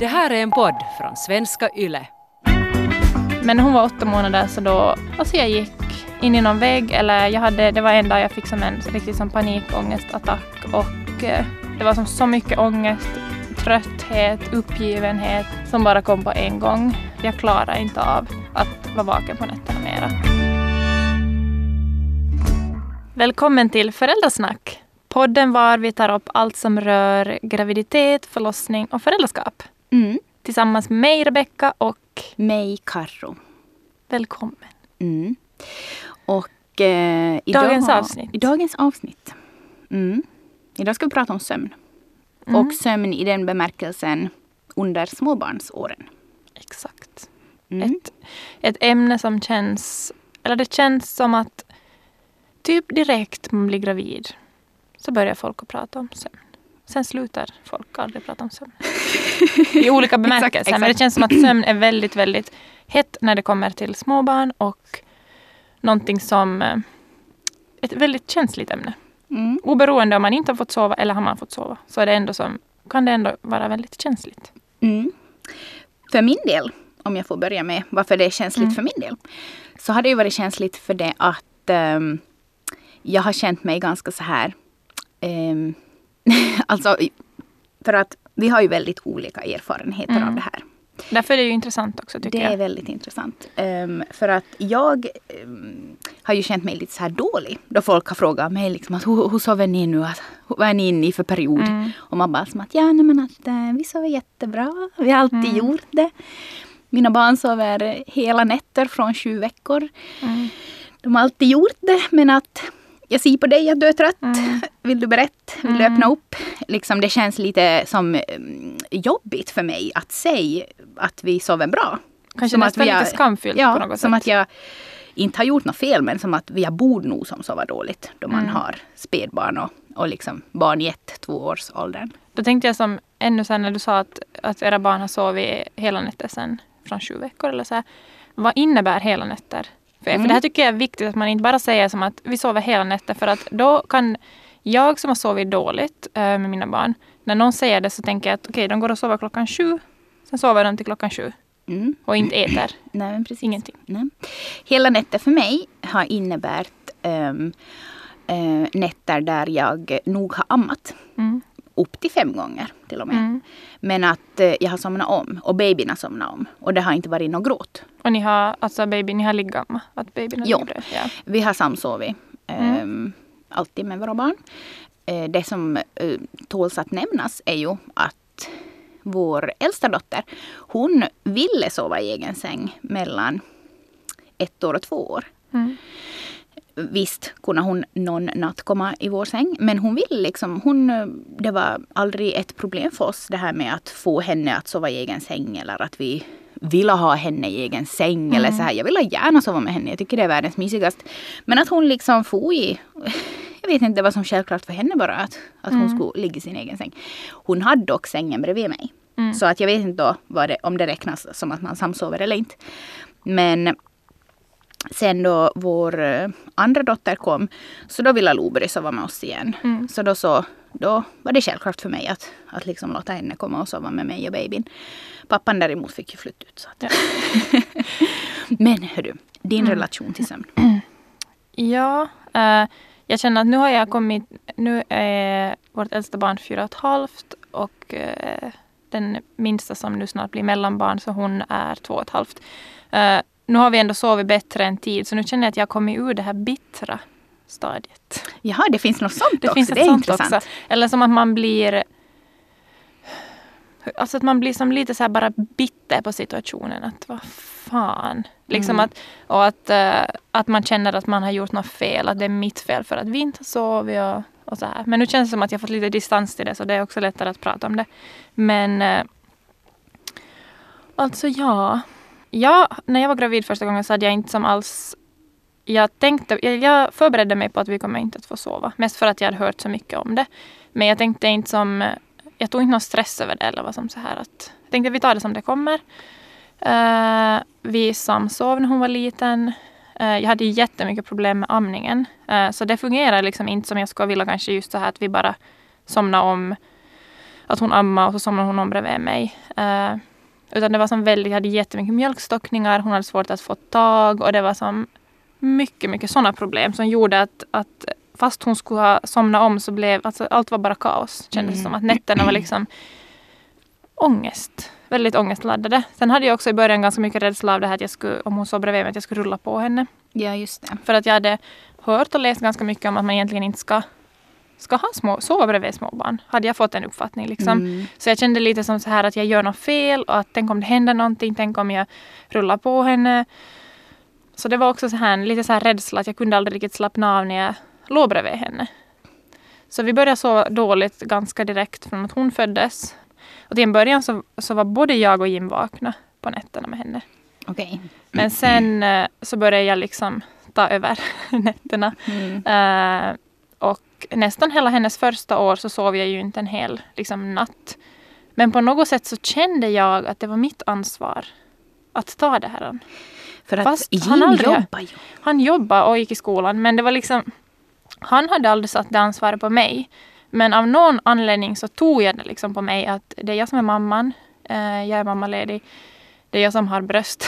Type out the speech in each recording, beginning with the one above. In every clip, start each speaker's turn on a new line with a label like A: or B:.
A: Det här är en podd från svenska YLE.
B: Men när hon var åtta månader så då, alltså jag gick in i någon vägg eller jag hade, det var en dag jag fick som en riktig som panikångestattack och eh, det var som så mycket ångest, trötthet, uppgivenhet som bara kom på en gång. Jag klarade inte av att vara vaken på nätterna mera. Välkommen till Föräldrasnack. Podden var vi tar upp allt som rör graviditet, förlossning och föräldraskap.
C: Mm.
B: Tillsammans med mig, Rebecka och
C: Mig, Karro.
B: välkommen.
C: Mm. Och eh, idag,
B: Dagens avsnitt.
C: I dagens avsnitt. Mm. Idag ska vi prata om sömn.
B: Mm.
C: Och sömn i den bemärkelsen under småbarnsåren.
B: Exakt.
C: Mm.
B: Ett, ett ämne som känns, eller det känns som att typ direkt man blir gravid så börjar folk att prata om sömn. Sen slutar folk aldrig prata om sömn. I olika bemärkelser.
C: exakt.
B: Men det känns som att sömn är väldigt, väldigt hett när det kommer till småbarn och någonting som eh, ett väldigt känsligt ämne.
C: Mm.
B: Oberoende om man inte har fått sova eller har man fått sova så är det ändå som, kan det ändå vara väldigt känsligt.
C: Mm. För min del, om jag får börja med varför det är känsligt
B: Mm.
C: för min del. Så har det ju varit känsligt för det att ehm, jag har känt mig ganska så här. ehm, alltså, för att vi har ju väldigt olika erfarenheter
B: Mm.
C: av det här.
B: Därför är det ju intressant också tycker
C: Det är
B: jag.
C: väldigt intressant. Ehm, för att jag ehm, har ju känt mig lite så här dålig. Då folk har frågat mig liksom att hur, hur sover ni nu? Att, vad är ni inne i för period?
B: Mm.
C: Och man bara som att ja, nej, men att eh, vi sover jättebra. Vi har alltid
B: Mm.
C: gjort det. Mina barn sover hela nätter från sju veckor.
B: Mm.
C: De har alltid gjort det men att jag ser på dig att du är trött.
B: Mm.
C: Vill du berätta? Vill du
B: Mm.
C: öppna upp? Liksom, det känns lite som mm, jobbigt för mig att säga att vi sover bra.
B: Kanske
C: Som att
B: nästan
C: vi har-
B: lite skamfyllt
C: Ja,
B: på något
C: som
B: sätt.
C: att jag inte har gjort något fel men som att vi har bord nog som sover dåligt då man
B: Mm.
C: har spädbarn och, och liksom barn i ett, två års åldern.
B: Då tänkte jag som ännu sen när du sa att, att era barn har sovit hela nätter sen från sju veckor eller så här. Vad innebär hela nätter? För?
C: Mm.
B: för det här tycker jag är viktigt att man inte bara säger som att vi sover hela nätter för att då kan jag som har sovit dåligt eh, med mina barn, när någon säger det så tänker jag att okej, de går och sover klockan sju. Sen sover de till klockan sju
C: Mm.
B: och inte äter
C: Nej, men precis.
B: ingenting.
C: Nej. Hela nätter för mig har innebärt ehm, eh, nätter där jag nog har ammat.
B: Mm.
C: Upp till fem gånger till och med.
B: Mm.
C: Men att eh, jag har somnat om och babyn har somnat om. Och det har inte varit något gråt.
B: Och ni har, alltså baby, ni har liggamma? Att babyn har
C: Jo.
B: ligger? Ja.
C: Vi har samsovit.
B: Mm.
C: ehm, alltid med våra barn. Eh, det som uh, tåls att nämnas är ju att vår äldsta dotter, hon ville sova i egen säng mellan ett år och två år.
B: Mm.
C: Visst kunde hon någon natt komma i vår säng. Men hon ville liksom, hon, eh, det var aldrig ett problem för oss det här med att få henne att sova i egen säng eller att vi ville ha henne i egen säng eller så här. Jag ville gärna sova med henne, jag tycker det är världens mysigast. Men att hon liksom får i, jag vet inte, det var som självklart för henne bara att, att hon skulle ligga i sin egen säng. Hon hade dock sängen bredvid mig.
B: Mm.
C: Så att jag vet inte då vad det, om det räknas som att man samsover eller inte. Men sen då vår eh, andra dotter kom, så då ville Loberi sova med oss igen.
B: Mm.
C: Så då, så då var det självklart för mig att, att liksom låta henne komma och sova med mig och babyn. Pappan däremot fick ju flytta ut. Så att.
B: Ja.
C: Men hörru, din
B: Mm.
C: relation till sömn.
B: Ja, eh, jag känner att nu har jag kommit, nu är vårt äldsta barn fyra och ett halvt och eh, den minsta som nu snart blir mellanbarn så hon är två och ett halvt. Eh, nu har vi ändå sovit bättre än tid så nu känner jag att jag har kommit ur det här bittra stadiet.
C: Jaha, det finns något sånt
B: Det
C: också.
B: finns
C: det
B: ett
C: är
B: sånt
C: intressant.
B: också. Eller som att man blir Alltså att man blir som lite så här bara bitter på situationen. Att vad fan. Liksom
C: Mm.
B: att, och att, eh, att man känner att man har gjort något fel. Att det är mitt fel för att vi inte har sovit. Och, och så här. Men nu känns det som att jag fått lite distans till det. Så det är också lättare att prata om det. Men eh, alltså ja ja. När jag var gravid första gången så hade jag inte som alls jag, tänkte, jag, jag förberedde mig på att vi kommer inte att få sova. Mest för att jag hade hört så mycket om det. Men jag tänkte inte som... Jag tog inte någon stress över det. Eller vad som så här att, jag tänkte att vi tar det som det kommer. Uh, vi samsov när hon var liten. Uh, jag hade jättemycket problem med amningen. Uh, så det fungerar liksom inte som jag skulle vilja kanske just så här att vi bara somnar om att hon ammade och så somnade hon om bredvid mig. Uh, utan det var som väldigt, jag hade jättemycket mjölkstockningar, hon hade svårt att få tag och det var som mycket, mycket sådana problem som gjorde att, att fast hon skulle ha somnat om så blev alltså, allt var bara kaos. Kändes mm. som att nätterna var liksom ångest. Väldigt ångestladdade. Sen hade jag också i början ganska mycket rädsla av det här att jag skulle, om hon sov bredvid mig, att jag skulle rulla på henne.
C: Ja, just det.
B: För att jag hade hört och läst ganska mycket om att man egentligen inte ska ska ha små, sova bredvid småbarn. Hade jag fått en uppfattning. Liksom. Mm. Så jag kände lite som så här att jag gör något fel och att tänk om det händer någonting. Tänk om jag rullar på henne. Så det var också så här, lite så här rädsla att jag kunde aldrig riktigt slappna av när jag låg bredvid henne. Så vi började sova dåligt ganska direkt från att hon föddes. Och till en början så, så var både jag och Jim vakna på nätterna med henne.
C: Okay.
B: Men sen eh, så började jag liksom ta över nätterna. Mm. Uh, och nästan hela hennes första år så sov jag ju inte en hel liksom, natt. Men på något sätt så kände jag att det var mitt ansvar att ta det här.
C: För att Fast Jim han aldrig, jobbar ju.
B: Han jobbade och gick i skolan men det var liksom Han hade aldrig satt det ansvaret på mig. Men av någon anledning så tog jag det liksom på mig att det är jag som är mamman. Eh, jag är mammaledig. Det är jag som har bröst.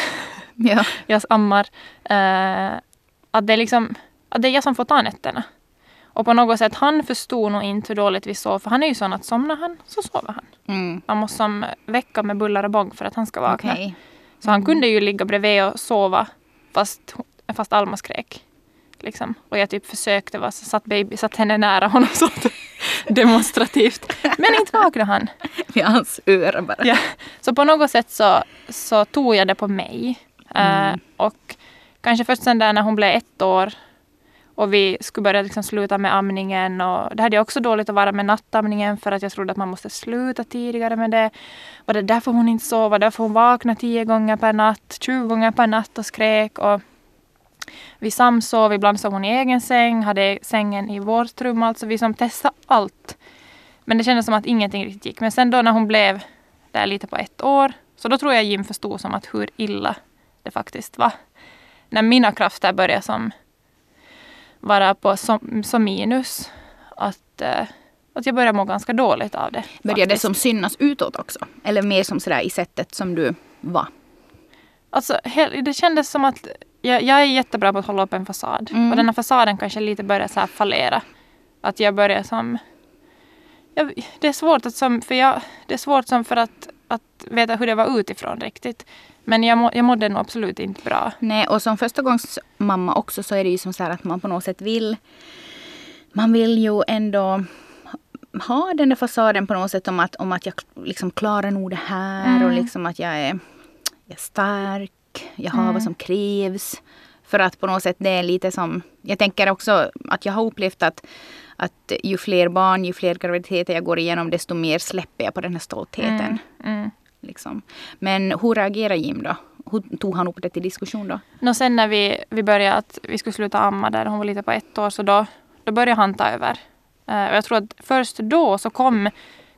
C: Ja.
B: jag ammar. Eh, att, det är liksom, att det är jag som får ta nätterna. Och på något sätt, han förstod nog inte hur dåligt vi sov. För han är ju sån att somnar han så sover han.
C: Mm.
B: Man måste som väcka med bullar och bång för att han ska vakna.
C: Okay.
B: Så han kunde ju ligga bredvid och sova fast, fast Alma skrek. Liksom. Och jag typ försökte, va, så satt, baby, satt henne nära honom så demonstrativt. Men inte vaknade han.
C: Vid hans öra bara.
B: Ja. Så på något sätt så, så tog jag det på mig. Mm. Uh, och kanske först sen där när hon blev ett år och vi skulle börja liksom sluta med amningen. Och det hade jag också dåligt att vara med nattamningen för att jag trodde att man måste sluta tidigare med det. Var det därför hon inte sov? Var det därför hon vaknade tio gånger per natt, 20 gånger per natt och skrek? Och vi samsov, ibland sov hon i egen säng, hade sängen i vårt rum. Alltså vi som testade allt. Men det kändes som att ingenting riktigt gick. Men sen då när hon blev där lite på ett år, så då tror jag Jim förstod som att hur illa det faktiskt var. När mina krafter började som vara på som, som minus. Att, eh, att jag börjar må ganska dåligt av det.
C: Börjar det som synas utåt också? Eller mer som sådär i sättet som du var?
B: Alltså, det kändes som att jag, jag är jättebra på att hålla upp en fasad. Mm. Och den här fasaden kanske lite börjar så här fallera. Att jag börjar som... Jag, det är svårt att som, för jag, det är svårt som för att, att veta hur det var utifrån riktigt. Men jag, må, jag mådde nog absolut inte bra.
C: Nej, och som första gångs mamma också så är det ju som så här att man på något sätt vill... Man vill ju ändå ha den där fasaden på något sätt om att, om att jag liksom klarar nog det här mm. och liksom att jag är, jag är stark, jag har mm. vad som krävs. För att på något sätt det är lite som, jag tänker också att jag har upplevt att, att ju fler barn, ju fler graviditeter jag går igenom desto mer släpper jag på den här stoltheten.
B: Mm. Mm.
C: Liksom. Men hur reagerade Jim då? Hur tog han upp det till diskussion då?
B: No, sen när vi, vi började att vi skulle sluta amma där hon var lite på ett år så då, då började han ta över. Uh, och jag tror att först då så kom,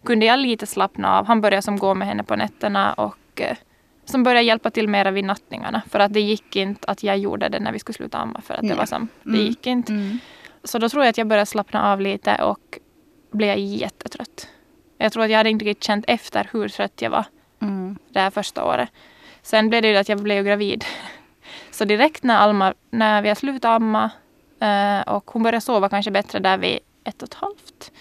B: kunde jag lite slappna av. Han började som gå med henne på nätterna och uh, som började hjälpa till mera vid nattningarna. För att det gick inte att jag gjorde det när vi skulle sluta amma. För att det var som, det mm. gick inte. Mm. Så då tror jag att jag började slappna av lite och blev jättetrött. Jag tror att jag hade inte riktigt känt efter hur trött jag var
C: mm.
B: det här första året. Sen blev det ju att jag blev gravid. Så direkt när Alma, när vi har slutat amma eh, och hon började sova kanske bättre där vid ett och ett halvt.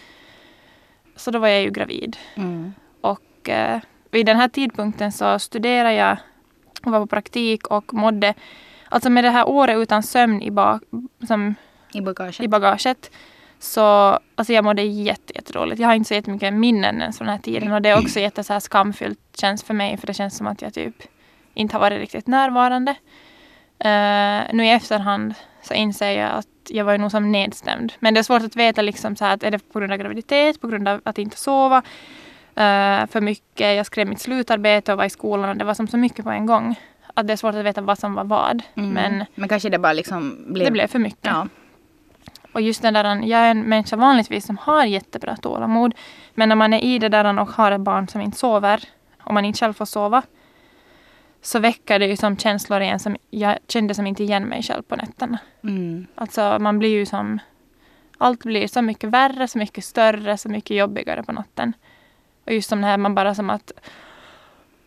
B: Så då var jag ju gravid.
C: Mm.
B: Och eh, vid den här tidpunkten så studerade jag och var på praktik och mådde, alltså med det här året utan sömn i, bak, som,
C: I, bagaget.
B: i bagaget så alltså jag mådde jättedåligt. Jag har inte så jättemycket minnen ens från den här tiden och det är också jätte så här skamfyllt känns för mig för det känns som att jag typ inte har varit riktigt närvarande. Uh, nu i efterhand så inser jag att jag var nog som nedstämd. Men det är svårt att veta liksom så här att är det på grund av graviditet, på grund av att inte sova uh, för mycket. Jag skrev mitt slutarbete och var i skolan och det var som så mycket på en gång. Att det är svårt att veta vad som var vad. Mm. Men,
C: Men kanske det bara liksom blev...
B: Det blev för mycket.
C: Ja.
B: Och just den där, jag är en människa vanligtvis som har jättebra tålamod. Men när man är i det där och har ett barn som inte sover och man inte själv får sova så väcker det ju som känslor igen som jag kände som inte igen mig själv på nätterna.
C: Mm.
B: Alltså man blir ju som... Allt blir så mycket värre, så mycket större, så mycket jobbigare på natten. Och just som det här man bara som att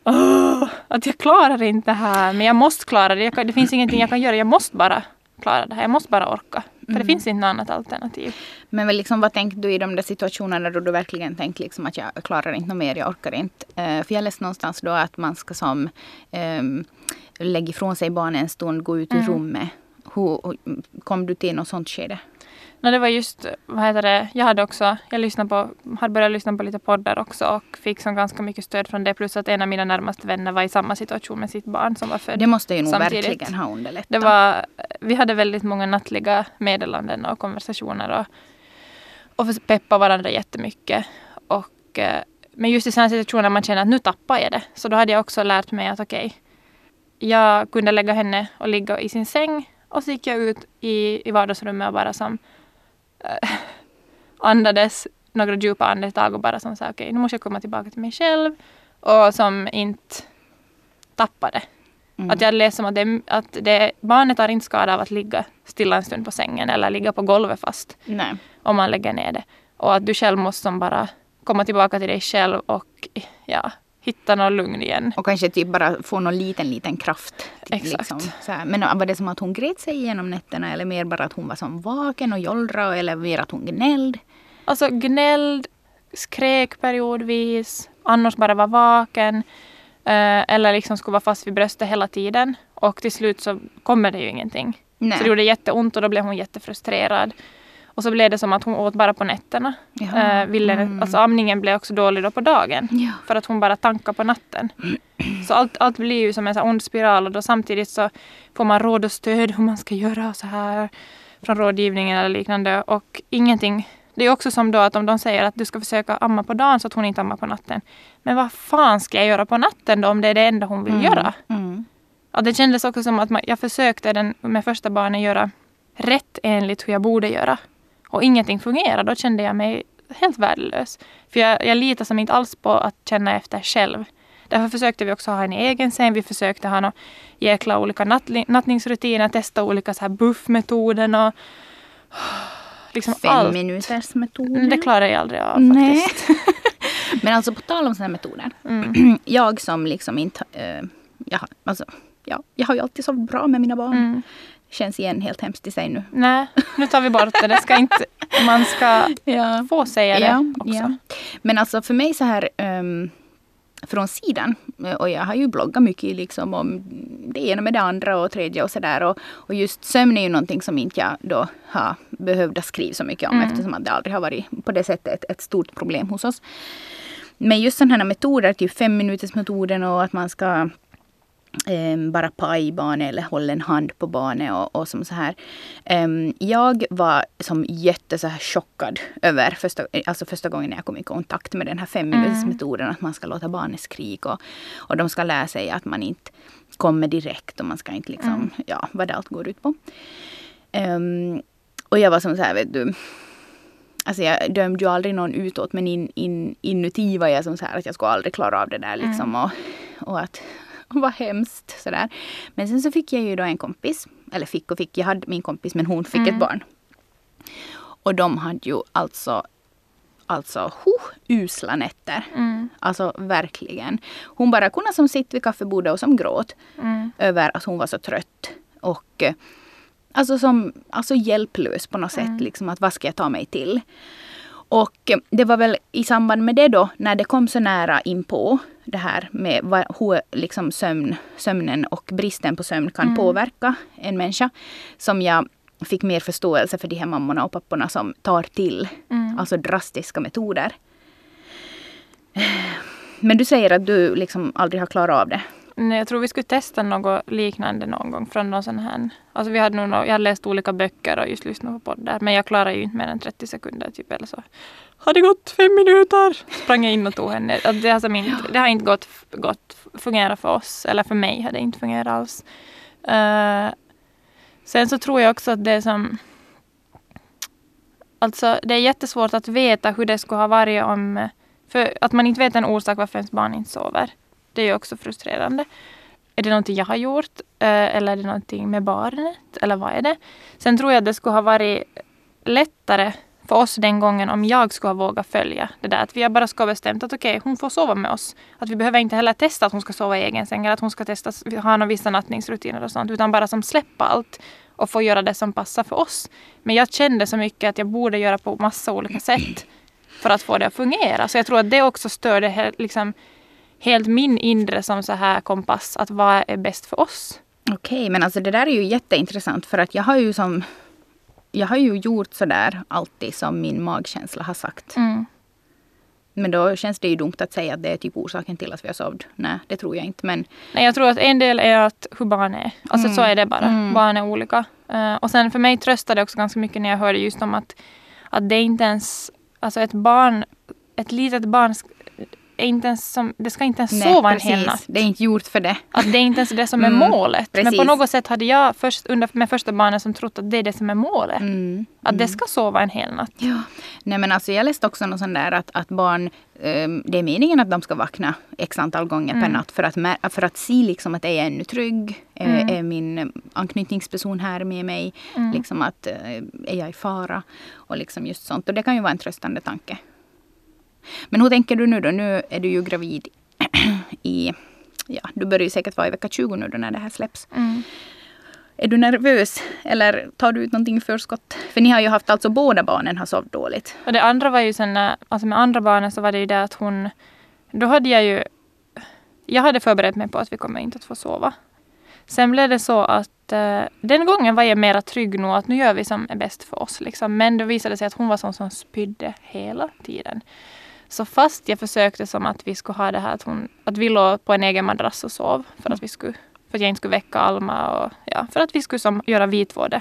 B: "Åh, att jag klarar inte det här men jag måste klara det. Kan, det finns ingenting jag kan göra. Jag måste bara klara det här. Jag måste bara orka. För det finns inte något annat alternativ.
C: Men väl liksom, vad tänkte du i de där situationerna då du verkligen tänkte liksom att jag klarar inte något mer, jag orkar inte. Eh, för jag läste någonstans då att man ska som um, lägga ifrån sig barnen en stund, gå ut ur rummet. Hur, hur- kom du till något sånt skede?
B: No, det var just, vad heter det, jag hade också, jag lyssnade på, hade börjat lyssna på lite poddar också och fick som ganska mycket stöd från det. Plus att en av mina närmaste vänner var i samma situation med sitt barn som var född.
C: Det måste ju nog
B: samtidigt.
C: verkligen ha underlättat.
B: Det var, vi hade väldigt många nattliga meddelanden och konversationer och, och peppa varandra jättemycket. Och, eh, men just i sådana situationer man känner att nu tappar jag det. Så då hade jag också lärt mig att okej, jag kunde lägga henne och ligga i sin säng och så gick jag ut i, i vardagsrummet och bara som andades några djupa andetag och bara som sa okej, nu måste jag komma tillbaka till mig själv och som inte tappade.
C: Mm.
B: Att jag hade läst om att, det, att det, barnet har inte skada av att ligga stilla en stund på sängen eller ligga på golvet fast
C: Nej.
B: om man lägger ner det. Och att du själv måste som bara komma tillbaka till dig själv och ja, hitta något lugn igen.
C: Och kanske typ bara få någon liten, liten kraft.
B: Exakt.
C: Liksom. Men var det som att hon grät sig igenom nätterna eller mer bara att hon var som vaken och jollra eller mer att hon gnällde?
B: Alltså gnälld, skrek periodvis, annars bara var vaken. Eh, eller liksom skulle vara fast vid bröstet hela tiden. Och till slut så kommer det ju ingenting.
C: Nej.
B: Så det gjorde jätteont och då blev hon jättefrustrerad. Och så blev det som att hon åt bara på nätterna.
C: Jaha.
B: Eh, ville,
C: Mm.
B: Alltså amningen blev också dålig då på dagen.
C: Ja.
B: För att hon bara tankar på natten. Så allt, allt blir ju som en så ond spiral och då samtidigt så får man råd och stöd hur man ska göra och så här. Från rådgivningen eller liknande. Och ingenting. Det är också som då att om de säger att du ska försöka amma på dagen så att hon inte ammar på natten. Men vad fan ska jag göra på natten då om det är det enda hon vill göra?
C: Mm.
B: Ja, det kändes också som att man, jag försökte den, med första barnen göra rätt enligt hur jag borde göra. Och ingenting fungerade. Då kände jag mig helt värdelös. För jag, jag litar som inte alls på att känna efter själv. Därför försökte vi också ha en egen säng. Vi försökte ha några jäkla olika nattli, nattningsrutiner. Testa olika så här buffmetoden och liksom
C: Fem
B: allt.
C: minuters metod.
B: Men Det klarar jag aldrig av
C: Nej.
B: faktiskt.
C: Men alltså på tal om sådana metoder.
B: Mm.
C: Jag som liksom inte... Eh, jag, alltså, ja, jag har ju alltid sovit bra med mina barn.
B: Mm.
C: Känns igen helt hemskt i sig nu.
B: Nej, nu tar vi bort det. det ska inte, man ska
C: Ja.
B: få säga det
C: Ja,
B: också.
C: ja. Men alltså för mig så här um, från sidan, eh, och jag har ju bloggat mycket liksom om det ena med det andra och tredje och sådär. Och, och just sömn är ju någonting som inte jag då har behövt skriva så mycket om
B: Mm.
C: eftersom att det aldrig har varit på det sättet ett, ett stort problem hos oss. Men just sådana här metoder, typ fem minuters metoden och att man ska bara paj barnet eller hålla en hand på barnet och, och som så här. Em, jag var som jätte så här chockad över första, alltså första gången jag kom i kontakt med den här fem minuters metoden att man ska låta barnet skrika och, och de ska lära sig att man inte kommer direkt och man ska inte liksom, ja vad det allt går ut på. Em, och jag var som så här, vet du, Alltså jag dömde ju aldrig någon utåt men in, in, inuti var jag som så här att jag skulle aldrig klara av det där liksom. Och, och att vad hemskt sådär. Men sen så fick jag ju då en kompis. Eller fick och fick, jag hade min kompis men hon fick ett barn. Och de hade ju alltså Alltså huh, usla nätter.
B: Mm.
C: Alltså verkligen. Hon bara kunde som sitta vid kaffebordet och som gråt
B: Mm.
C: över att hon var så trött. Och eh, alltså, som, alltså hjälplös på något sätt. Liksom, att vad ska jag ta mig till? Och eh, det var väl i samband med det då, när det kom så nära inpå det här med vad, hur liksom sömn, sömnen och bristen på sömn kan påverka en människa. Som jag fick mer förståelse för de här mammorna och papporna som tar till
B: Mm.
C: alltså drastiska metoder. Men du säger att du liksom aldrig har klarat av det.
B: Nej, jag tror vi skulle testa något liknande någon gång från någon sån här. Alltså vi hade nog, jag hade läst olika böcker och just lyssnat på poddar. Men jag klarar ju inte mer än 30 sekunder typ eller så. Har det gått fem minuter? Sprang jag in och tog henne. Alltså, det, har som inte, det har inte gått, gått fungerat för oss. Eller för mig har det inte fungerat alls. Eh, sen så tror jag också att det är som Alltså det är jättesvårt att veta hur det skulle ha varit om... För att man inte vet en orsak varför ens barn inte sover. Det är ju också frustrerande. Är det någonting jag har gjort? eh, Eller är det någonting med barnet? Eller vad är det? Sen tror jag att det skulle ha varit lättare för oss den gången om jag skulle ha vågat följa det där. Att vi bara ska ha bestämt att okej, okay, hon får sova med oss. Att vi behöver inte heller testa att hon ska sova i egen säng eller att hon ska testa ha några vissa nattningsrutiner och sånt. Utan bara som släppa allt och få göra det som passar för oss. Men jag kände så mycket att jag borde göra på massa olika sätt för att få det att fungera. Så jag tror att det också störde liksom, helt min inre som så här kompass. Att vad är bäst för oss?
C: Okej, okay, men alltså det där är ju jätteintressant för att jag har ju som jag har ju gjort sådär alltid som min magkänsla har sagt. Mm. Men då känns det ju dumt att säga att det är typ orsaken till att vi har sovt. Nej, det tror jag inte. Men...
B: Nej, jag tror att en del är att hur barn är. Alltså mm. så är det bara. Mm. Barn är olika. Uh, och sen för mig tröstade det också ganska mycket när jag hörde just om att, att det inte ens... Alltså ett barn, ett litet barn inte ens som, det ska inte ens Nej, sova en hel natt.
C: Det är inte gjort för det.
B: Att det är inte ens det som är mm, målet. Precis. Men på något sätt hade jag först, under, med första barnen som trott att det är det som är målet. Mm, att mm. det ska sova en hel natt.
C: Ja. Nej men alltså jag läste också något sånt där att, att barn, um, det är meningen att de ska vakna x antal gånger per mm. natt för att, för att se liksom att är jag ännu trygg? Mm. Är min anknytningsperson här med mig? Mm. Liksom att, uh, är jag i fara? Och liksom just sånt. Och det kan ju vara en tröstande tanke. Men hur tänker du nu då? Nu är du ju gravid i... Ja, du börjar ju säkert vara i vecka 20 nu då när det här släpps. Mm. Är du nervös eller tar du ut någonting i förskott? För ni har ju haft alltså båda barnen har sovit dåligt.
B: Och det andra var ju sen, alltså med andra barnen så var det ju det att hon, då hade jag ju, jag hade förberett mig på att vi kommer inte att få sova. Sen blev det så att uh, den gången var jag mera trygg nog att nu gör vi som är bäst för oss. Liksom. Men då visade det sig att hon var sån som spydde hela tiden. Så fast jag försökte som att vi skulle ha det här att, hon, att vi låg på en egen madrass och sov för att, vi skulle, för att jag inte skulle väcka Alma och ja, för att vi skulle som, göra vitvård.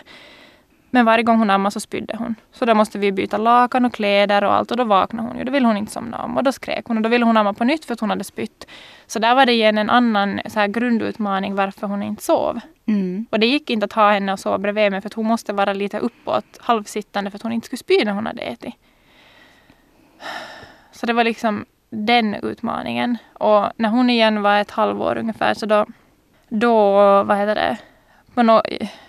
B: Men varje gång hon ammade så spydde hon. Så då måste vi byta lakan och kläder och allt och då vaknade hon ju. Då ville hon inte somna om och då skrek hon och då ville hon amma på nytt för att hon hade spytt. Så där var det igen en annan så här, grundutmaning varför hon inte sov. Mm. Och det gick inte att ha henne och sova bredvid mig för att hon måste vara lite uppåt halvsittande för att hon inte skulle spy när hon hade ätit. Så det var liksom den utmaningen. Och när hon igen var ett halvår ungefär så då, då vad heter det, på no,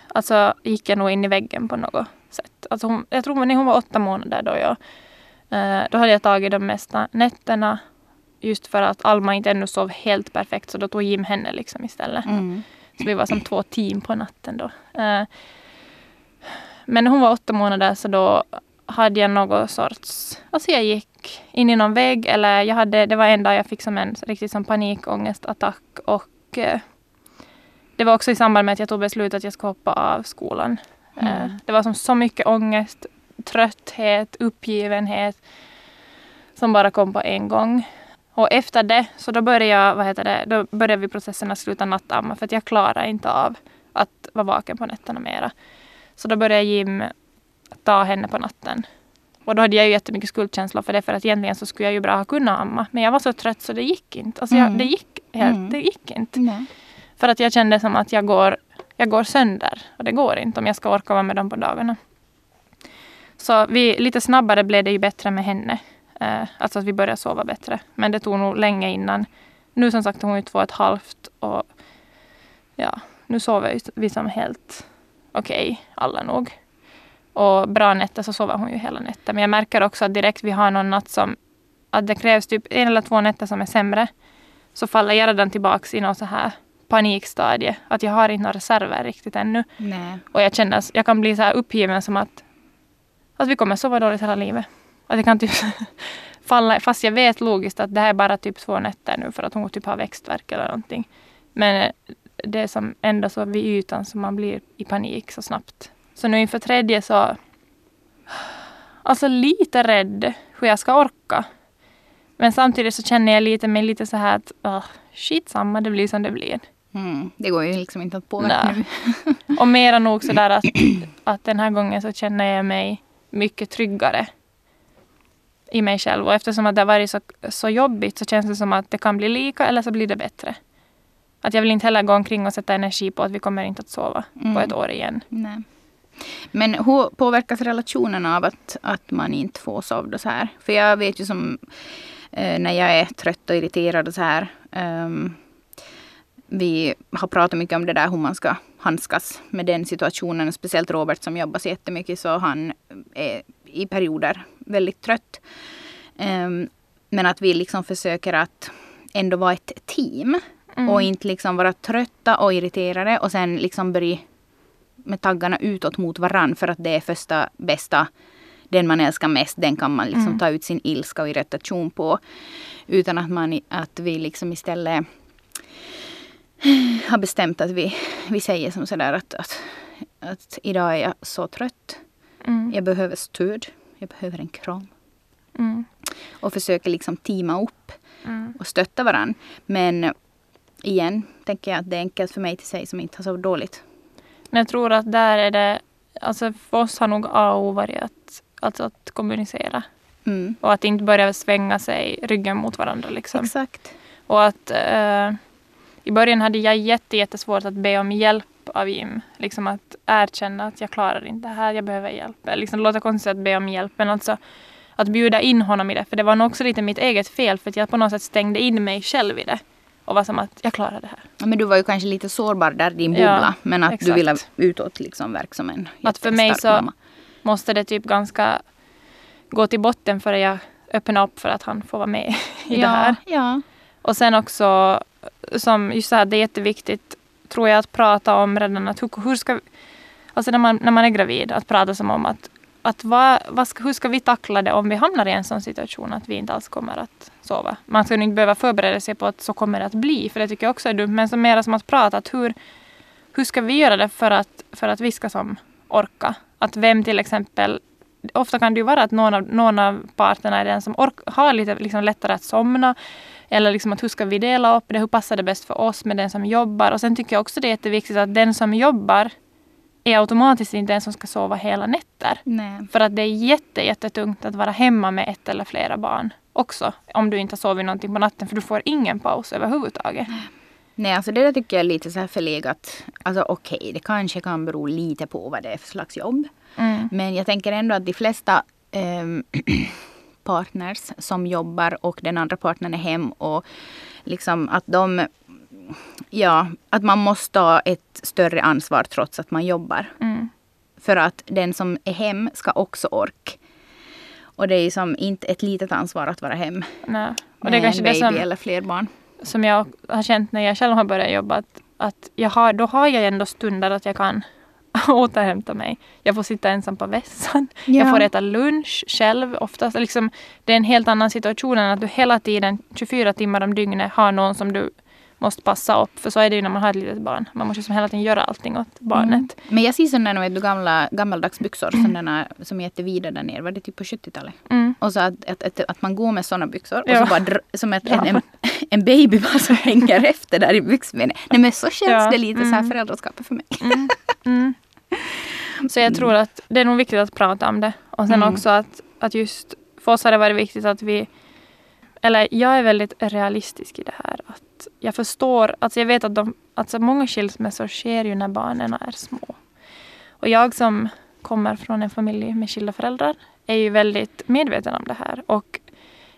B: alltså gick jag nog in i väggen på något sätt. Alltså hon, jag tror när hon var åtta månader då jag, eh, då hade jag tagit de mesta nätterna just för att Alma inte ännu sov helt perfekt så då tog Jim henne liksom istället. Mm. Så vi var som två team på natten då. Eh, men när hon var åtta månader så då hade jag någon sorts... Alltså jag gick in i någon vägg eller jag hade, det var en dag jag fick som en riktigt som panikångestattack och eh, det var också i samband med att jag tog beslutet att jag skulle hoppa av skolan. Mm. Eh, det var som så mycket ångest, trötthet, uppgivenhet som bara kom på en gång. Och efter det så då började, jag, vad heter det, då började vi processen att sluta nattamma för att jag klarade inte av att vara vaken på nätterna mera. Så då började Jim ta henne på natten. Och då hade jag ju jättemycket skuldkänsla för det för att egentligen så skulle jag ju bra ha kunnat amma. Men jag var så trött så det gick inte. Alltså jag, mm. det gick helt, mm. det gick inte. Nej. För att jag kände som att jag går, jag går sönder. Och det går inte om jag ska orka vara med dem på dagarna. Så vi, lite snabbare blev det ju bättre med henne. Eh, alltså att vi började sova bättre. Men det tog nog länge innan. Nu som sagt hon är två och ett halvt och ja, nu sover vi som helt okej okay, alla nog. Och bra nätter så sover hon ju hela nätter. Men jag märker också att direkt vi har någon natt som att det krävs typ en eller två nätter som är sämre. Så faller jag redan tillbaks i något så här panikstadie. Att jag har inte några reserver riktigt ännu. Nej. Och jag känner jag kan bli så här uppgiven som att, att vi kommer sova dåligt hela livet. Att jag kan typ falla, fast jag vet logiskt att det här är bara typ två nätter nu för att hon typ har växtverk eller någonting. Men det är som ändå så vid ytan som man blir i panik så snabbt. Så nu inför tredje så... Alltså lite rädd hur jag ska orka. Men samtidigt så känner jag lite mig lite så här att uh, shit samma, det blir som det blir.
C: Mm, det går ju liksom inte att påverka nu.
B: och mera nog så där att, att den här gången så känner jag mig mycket tryggare i mig själv. Och eftersom att det har varit så, så jobbigt så känns det som att det kan bli lika eller så blir det bättre. Att jag vill inte heller gå omkring och sätta energi på att vi kommer inte att sova mm. på ett år igen.
C: Nej. Men hur påverkas relationen av att, att man inte får sova så här? För jag vet ju som eh, när jag är trött och irriterad och så här. Um, vi har pratat mycket om det där hur man ska handskas med den situationen. Speciellt Robert som jobbar så jättemycket så han är i perioder väldigt trött. Um, men att vi liksom försöker att ändå vara ett team. Mm. Och inte liksom vara trötta och irriterade och sen liksom börja med taggarna utåt mot varann för att det är första bästa den man älskar mest, den kan man liksom mm. ta ut sin ilska och irritation på. Utan att, man, att vi liksom istället har bestämt att vi, vi säger som sådär att, att, att idag är jag så trött. Mm. Jag behöver stöd. Jag behöver en kram. Mm. Och försöker liksom teama upp mm. och stötta varandra. Men igen tänker jag att det är enkelt för mig till sig som inte har så dåligt.
B: Men jag tror att där är det, alltså för oss har nog A och O varit att, alltså att kommunicera. Mm. Och att inte börja svänga sig ryggen mot varandra. Liksom.
C: Exakt.
B: Och att eh, i början hade jag jätte, jättesvårt att be om hjälp av Jim. Liksom att erkänna att jag klarar inte det här, jag behöver hjälp. Liksom, det låter konstigt att be om hjälp men alltså att bjuda in honom i det. För det var nog också lite mitt eget fel för att jag på något sätt stängde in mig själv i det. Och var som att jag klarar det här.
C: Ja, men du var ju kanske lite sårbar där din bubbla. Ja, men att exakt. du ville utåt liksom verka som en
B: Att för mig så mamma. måste det typ ganska gå till botten för att jag öppnar upp för att han får vara med i
C: ja,
B: det här.
C: Ja.
B: Och sen också som just så här, det är jätteviktigt tror jag att prata om redan att hur, hur ska Alltså när man, när man är gravid, att prata som om att, att vad, vad ska, hur ska vi tackla det om vi hamnar i en sån situation att vi inte alls kommer att sova. Man ska inte behöva förbereda sig på att så kommer det att bli, för det tycker jag också är dumt. Men som mera som att prata, att hur, hur ska vi göra det för att, för att vi ska som orka? Att vem till exempel Ofta kan det ju vara att någon av, någon av parterna är den som ork, har lite liksom lättare att somna. Eller liksom att hur ska vi dela upp det? Hur passar det bäst för oss med den som jobbar? Och sen tycker jag också det är jätteviktigt att den som jobbar är automatiskt inte den som ska sova hela nätter.
C: Nej.
B: För att det är jätte, jättetungt att vara hemma med ett eller flera barn också. Om du inte har sovit någonting på natten för du får ingen paus överhuvudtaget.
C: Nej, alltså det där tycker jag är lite så här förlegat. Alltså okej, okay, det kanske kan bero lite på vad det är för slags jobb. Mm. Men jag tänker ändå att de flesta ähm, partners som jobbar och den andra partnern är hem och liksom att de Ja, att man måste ta ett större ansvar trots att man jobbar. Mm. För att den som är hem ska också orka. Och det är som inte ett litet ansvar att vara hem.
B: Nej. Och det är kanske
C: en baby
B: det som,
C: eller fler barn.
B: Som jag har känt när jag själv har börjat jobba. Att, att jag har, då har jag ändå stunder att jag kan återhämta mig. Jag får sitta ensam på vässan. Ja. Jag får äta lunch själv oftast. Liksom, det är en helt annan situation än att du hela tiden, 24 timmar om dygnet, har någon som du måste passa upp. För så är det ju när man har ett litet barn. Man måste som hela tiden göra allting åt barnet. Mm.
C: Men jag ser sådana vet du, gamla, gammaldags byxor mm. sådana som är jättevida där nere. Var det typ på 70-talet? Mm. Och så att, att, att, att, man går med sådana byxor ja. och så bara som ett, ja. en, en, baby bara så hänger efter där i byxbenet. Nej men så känns ja. det lite så här mm. föräldraskapet för mig. Mm. Mm.
B: Så jag tror att det är nog viktigt att prata om det. Och sen också att, att just för oss har det varit viktigt att vi eller jag är väldigt realistisk i det här. Att jag förstår, alltså jag vet att de, alltså många skilsmässor sker ju när barnen är små. Och jag som kommer från en familj med skilda föräldrar är ju väldigt medveten om det här. Och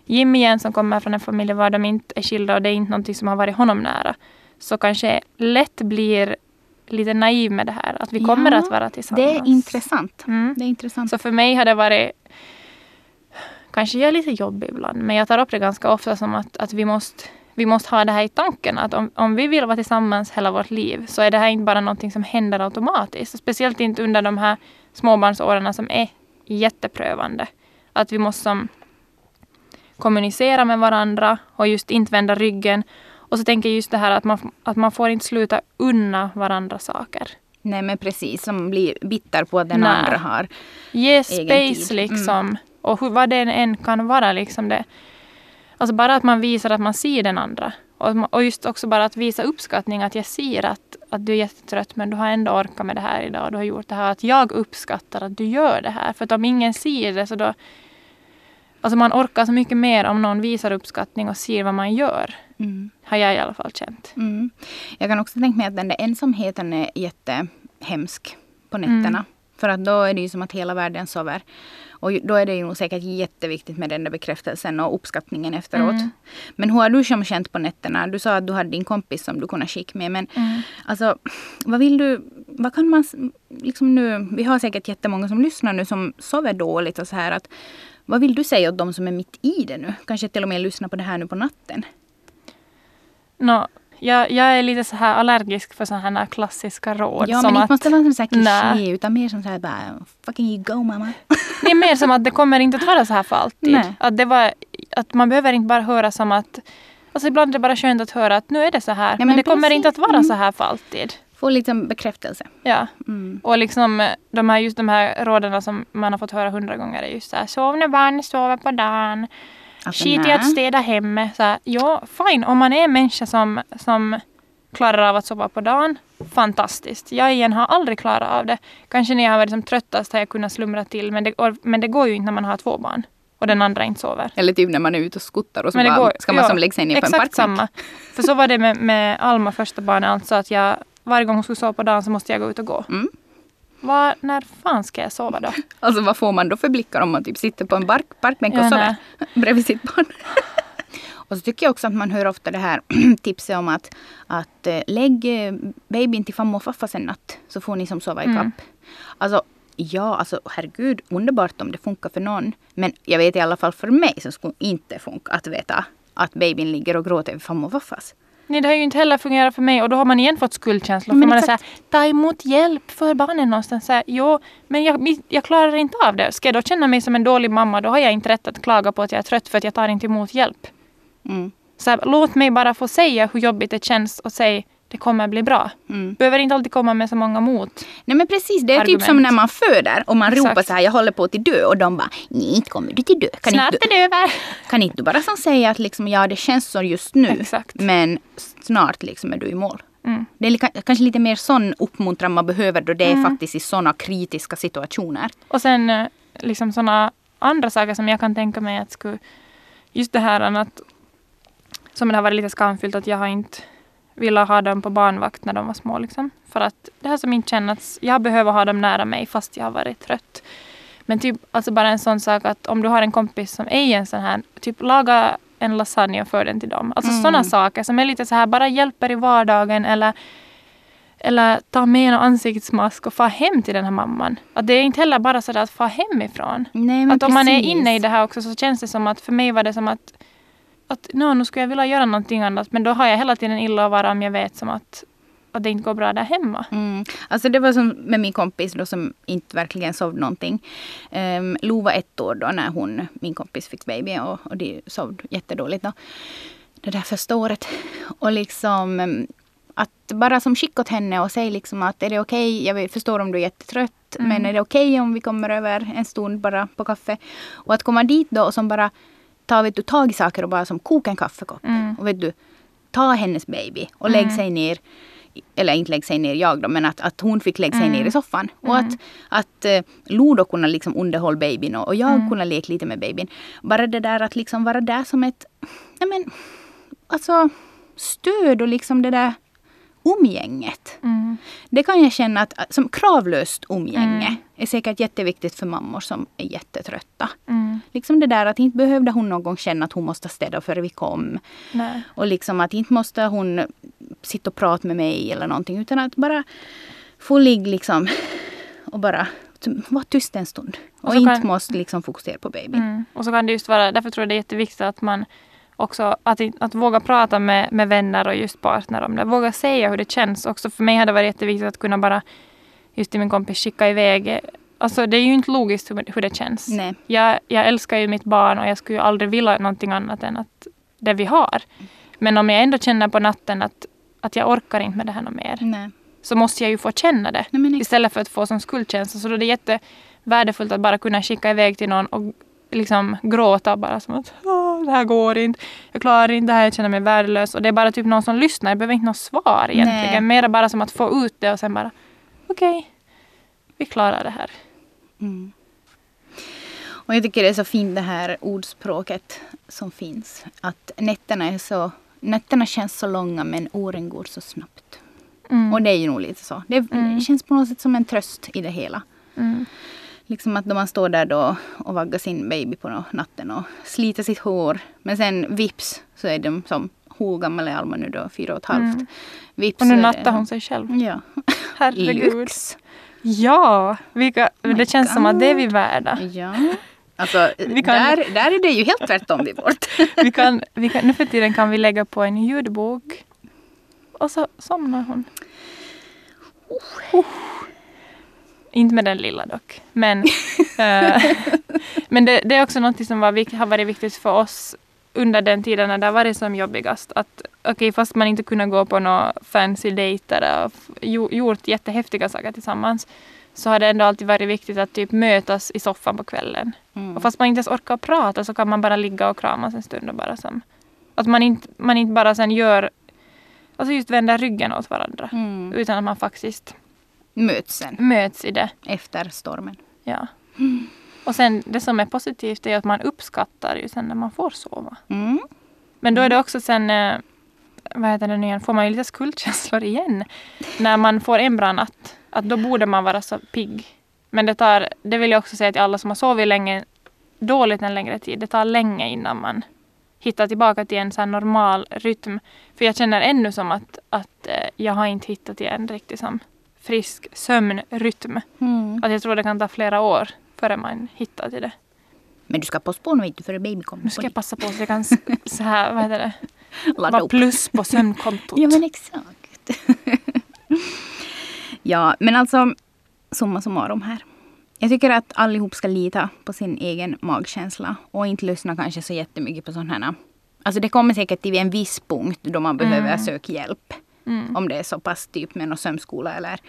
B: Jimmy igen som kommer från en familj var de inte är skilda och det är inte någonting som har varit honom nära. Så kanske lätt blir lite naiv med det här. Att vi kommer ja, att vara tillsammans.
C: Det är intressant. Mm. Det är intressant.
B: Så för mig har det varit kanske jag är lite jobbig ibland. Men jag tar upp det ganska ofta som att, att vi, måste, vi måste ha det här i tanken. Att om, om vi vill vara tillsammans hela vårt liv så är det här inte bara någonting som händer automatiskt. Speciellt inte under de här småbarnsåren som är jätteprövande. Att vi måste som, kommunicera med varandra och just inte vända ryggen. Och så tänker jag just det här att man, att man får inte sluta unna varandra saker.
C: Nej men precis, som blir bitter på att den Nej. andra har
B: Ge space tid. liksom. Mm. Och hur, vad det än kan vara. Liksom det. Alltså bara att man visar att man ser den andra. Och, och just också bara att visa uppskattning. Att jag ser att, att du är jättetrött men du har ändå orkat med det här idag. Du har gjort det här. Att jag uppskattar att du gör det här. För att om ingen ser det så då... Alltså man orkar så mycket mer om någon visar uppskattning och ser vad man gör. Mm. Har jag i alla fall känt.
C: Mm. Jag kan också tänka mig att den där ensamheten är jättehemsk på nätterna. Mm. För att då är det ju som att hela världen sover. Och då är det ju säkert jätteviktigt med den där bekräftelsen och uppskattningen efteråt. Mm. Men hur har du som känt på nätterna? Du sa att du hade din kompis som du kunde skicka med. Men mm. alltså, vad vill du, vad kan man, liksom nu, vi har säkert jättemånga som lyssnar nu som sover dåligt och så här att vad vill du säga åt de som är mitt i det nu? Kanske till och med lyssnar på det här nu på natten.
B: Nå, jag, jag är lite så här allergisk för sådana här klassiska råd.
C: Ja, men
B: att,
C: inte måste vara som så här kliché utan mer som så här bara fucking you go mamma.
B: Det är mer som att det kommer inte att vara så här för alltid.
C: Nej.
B: Att, det var, att man behöver inte bara höra som att Alltså ibland är det bara skönt att höra att nu är det så här. men,
C: men
B: det kommer
C: precis.
B: inte att vara
C: Mm.
B: så här för alltid.
C: Få liksom bekräftelse.
B: Ja.
C: Mm.
B: Och liksom eh, de här, just de här råden som man har fått höra hundra gånger är just så här. Sov när barnen sover på dagen.
C: Alltså,
B: Skit i att städa hemma. Så här, ja, fine. Om man är en människa som, som klarar av att sova på dagen, fantastiskt. Jag igen har aldrig klarat av det. Kanske när jag har varit som tröttast har jag kunnat slumra till. Men det, men det går ju inte när man har två barn. Och den andra inte sover.
C: Eller typ när man är ute och skuttar och så bara,
B: går-
C: ska man
B: ja,
C: som lägga sig ner på en
B: Exakt
C: parkbänk.
B: samma. För så var det med, med Alma, första barnet. Alltså att jag, varje gång hon skulle sova på dagen så måste jag gå ut och gå.
C: Mm.
B: Var, när fan ska jag sova då?
C: Alltså vad får man då för blickar om man typ sitter på en bark, parkbänk och
B: Ja,
C: sover
B: nej.
C: bredvid sitt barn? och så tycker jag också att man hör ofta det här tipset om att, att eh, lägg eh, babyn till farmor och farfars en natt så får ni som sova i kapp.
B: Mm.
C: Alltså ja, alltså herregud, underbart om det funkar för någon. Men jag vet i alla fall för mig så skulle inte funka att veta att babyn ligger och gråter vid farmor och farfars.
B: Nej, det har ju inte heller fungerat för mig och då har man igen fått skuldkänslor.
C: Men
B: för man är
C: exakt.
B: såhär, ta emot hjälp för barnen någonstans. Så här, jo, men jag, jag klarar inte av det. Ska jag då känna mig som en dålig mamma, då har jag inte rätt att klaga på att jag är trött för att jag tar inte emot hjälp.
C: Mm.
B: Så här, låt mig bara få säga hur jobbigt det känns och säga det kommer bli bra.
C: Mm.
B: Behöver inte alltid komma med så många mot.
C: Nej men precis, det är typ
B: Argument.
C: som när man föder och man
B: Exakt.
C: ropar så här, jag håller på att dö och de bara, nej inte kommer du till dö. Kan
B: Snart
C: inte,
B: är det över.
C: kan inte du bara som säga att liksom, ja det känns så just nu
B: Exakt.
C: men snart liksom är du i mål.
B: Mm.
C: Det är kanske lite mer sån uppmuntran man behöver då det är
B: Mm.
C: faktiskt i såna kritiska situationer.
B: Och sen eh, liksom sådana andra saker som jag kan tänka mig att skulle... Just det här att... Som det har varit lite skamfyllt att jag har inte velat ha dem på barnvakt när de var små. Liksom. För att det här som inte känns... Jag behöver ha dem nära mig fast jag har varit trött. Men typ alltså bara en sån sak att om du har en kompis som är en sån här... Typ laga en lasagne och för den till dem. Alltså
C: Mm.
B: sådana saker som är lite så här bara hjälper i vardagen eller eller ta med en ansiktsmask och få hem till den här mamman. Att det är inte heller bara så där att få hemifrån.
C: Nej, men
B: Att om man är
C: precis.
B: inne i det här också så känns det som att för mig var det som att att no, nu skulle jag vilja göra någonting annat men då har jag hela tiden illa att vara om jag vet som att, att det inte går bra där hemma.
C: Mm. Alltså det var som med min kompis då som inte verkligen sov någonting. Um, Lo var ett år då när hon, min kompis fick baby och, och de sov jättedåligt då. Det där första året. Och liksom um, att bara som skicka åt henne och säga liksom att är det okej, jag vet- förstår om du är jättetrött,
B: Mm.
C: men är det okej om vi kommer över en stund bara på kaffe? Och att komma dit då och som bara ta vet du, tag i saker och bara som koka en kaffekopp.
B: Mm.
C: Och vet du, ta hennes baby och lägg
B: Mm.
C: sig ner eller inte lägga sig ner jag då, men att, att hon fick lägga sig
B: Mm.
C: ner i soffan. Och
B: Mm.
C: att, att eh, då kunde liksom underhålla babyn och, och jag
B: Mm.
C: kunde leka lite med babyn. Bara det där att liksom vara där som ett, nej men, alltså stöd och liksom det där umgänget.
B: Mm.
C: Det kan jag känna att att som kravlöst umgänge
B: Mm.
C: Är säkert jätteviktigt för mammor som är jättetrötta.
B: Mm.
C: Liksom det där att inte behövde hon någon gång känna att hon måste städa före vi kom.
B: Nej.
C: Och liksom att inte måste hon sitta och prata med mig eller någonting utan att bara få ligga liksom och bara vara tyst en stund. Och,
B: Och
C: inte
B: kan-
C: måste liksom fokusera på babyn.
B: Mm. Och så kan det just vara, därför tror jag det är jätteviktigt att man också att, att våga prata med, med vänner och just partner om det. Våga säga hur det känns. Också för mig har det varit jätteviktigt att kunna bara just till min kompis skicka iväg. Alltså det är ju inte logiskt hur, hur det känns.
C: Nej.
B: Jag, jag älskar ju mitt barn och jag skulle ju aldrig vilja någonting annat än att det vi har. Men om jag ändå känner på natten att, att jag orkar inte med det här något mer.
C: Nej.
B: Så måste jag ju få känna det.
C: Nej,
B: Istället för att få som skuldkänsla. Så då är det jättevärdefullt att bara kunna skicka iväg till någon och liksom gråta bara som att "Åh, det här går inte. Jag klarar inte det här, jag känner mig värdelös. Och det är bara typ någon som lyssnar. Jag behöver inte något svar egentligen.
C: Nej.
B: Mera bara som att få ut det och sen bara okej, vi klarar det här.
C: Mm. Och jag tycker det är så fint det här ordspråket som finns. Att nätterna är så Nätterna känns så långa men åren går så snabbt.
B: Mm.
C: Och det är ju nog lite så. Det
B: Mm.
C: känns på något sätt som en tröst i det hela.
B: Mm.
C: Liksom att när man står där då och vaggar sin baby på natten och sliter sitt hår. Men sen vips så är de som, hur gammal är Alma nu då? Fyra och ett halvt.
B: Mm.
C: Vips
B: Och nu
C: är
B: nattar hon sig själv.
C: Ja.
B: Herregud.
C: lyx.
B: Ja, vilka,
C: my
B: det känns som att det är vi
C: God.
B: värda.
C: Ja. Alltså,
B: Vi kan-
C: där, där är det ju helt tvärtom vid vårt.
B: Vi kan, vi kan, nu för tiden kan vi lägga på en ljudbok och så somnar hon. Oh. Inte med den lilla dock. Men, eh, men det, det är också något som var, har varit viktigt för oss under den tiden när det har varit som jobbigast. Att okej, fast man inte kunnat gå på några fancy dejter och gjort jättehäftiga saker tillsammans så har det ändå alltid varit viktigt att typ mötas i soffan på kvällen.
C: Mm.
B: Och fast man inte ens orkar prata så kan man bara ligga och kramas en stund och bara som... Att man inte, man inte bara sen gör... Alltså just vänder ryggen åt varandra.
C: Mm.
B: Utan att man faktiskt
C: Möts sen
B: möts i det.
C: efter stormen.
B: Ja. Och sen det som är positivt är att man uppskattar ju sen när man får sova.
C: Mm.
B: Men då är det också sen... eh, Vad heter det nu igen? Får man ju lite skuldkänslor igen. När man får en bra natt. Att då borde man vara så pigg. Men det tar... Det vill jag också säga till alla som har sovit länge, dåligt en längre tid. Det tar länge innan man hittar tillbaka till en så normal rytm. För jag känner ännu som att, att eh, jag har inte hittat till en riktigt som frisk sömnrytm.
C: Mm.
B: Att jag tror det kan ta flera år före man hittar till det.
C: Men du ska på spån vet du före baby kommer.
B: Nu ska jag passa på så jag kan så här, vad heter det?
C: ladda
B: Vara
C: upp.
B: plus på sömnkontot.
C: Ja men exakt. ja men alltså summa summarum här. Jag tycker att allihop ska lita på sin egen magkänsla och inte lyssna kanske så jättemycket på sådana här. Alltså det kommer säkert till en viss punkt då man behöver söka hjälp.
B: Mm.
C: Om det är så pass typ med någon sömnskola eller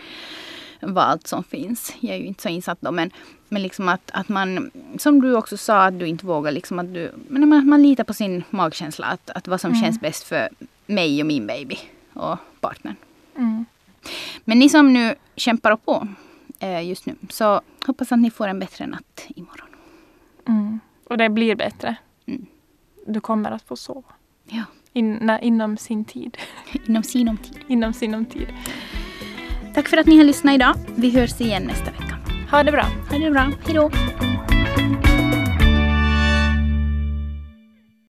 C: vad allt som finns. Jag är ju inte så insatt då men, men liksom att, att man, som du också sa att du inte vågar liksom att du, men man, man litar på sin magkänsla att, att vad som känns bäst för mig och min baby och partnern.
B: Mm.
C: Men ni som nu kämpar på eh, just nu så hoppas att ni får en bättre natt imorgon.
B: Mm. Och det blir bättre.
C: Mm.
B: Du kommer att få sova.
C: Ja,
B: In, inom sin tid.
C: inom sinom tid.
B: Inom sinom tid.
C: Tack för att ni har lyssnat idag. Vi hörs igen nästa vecka.
B: Ha det bra.
C: Ha det bra. Hej då!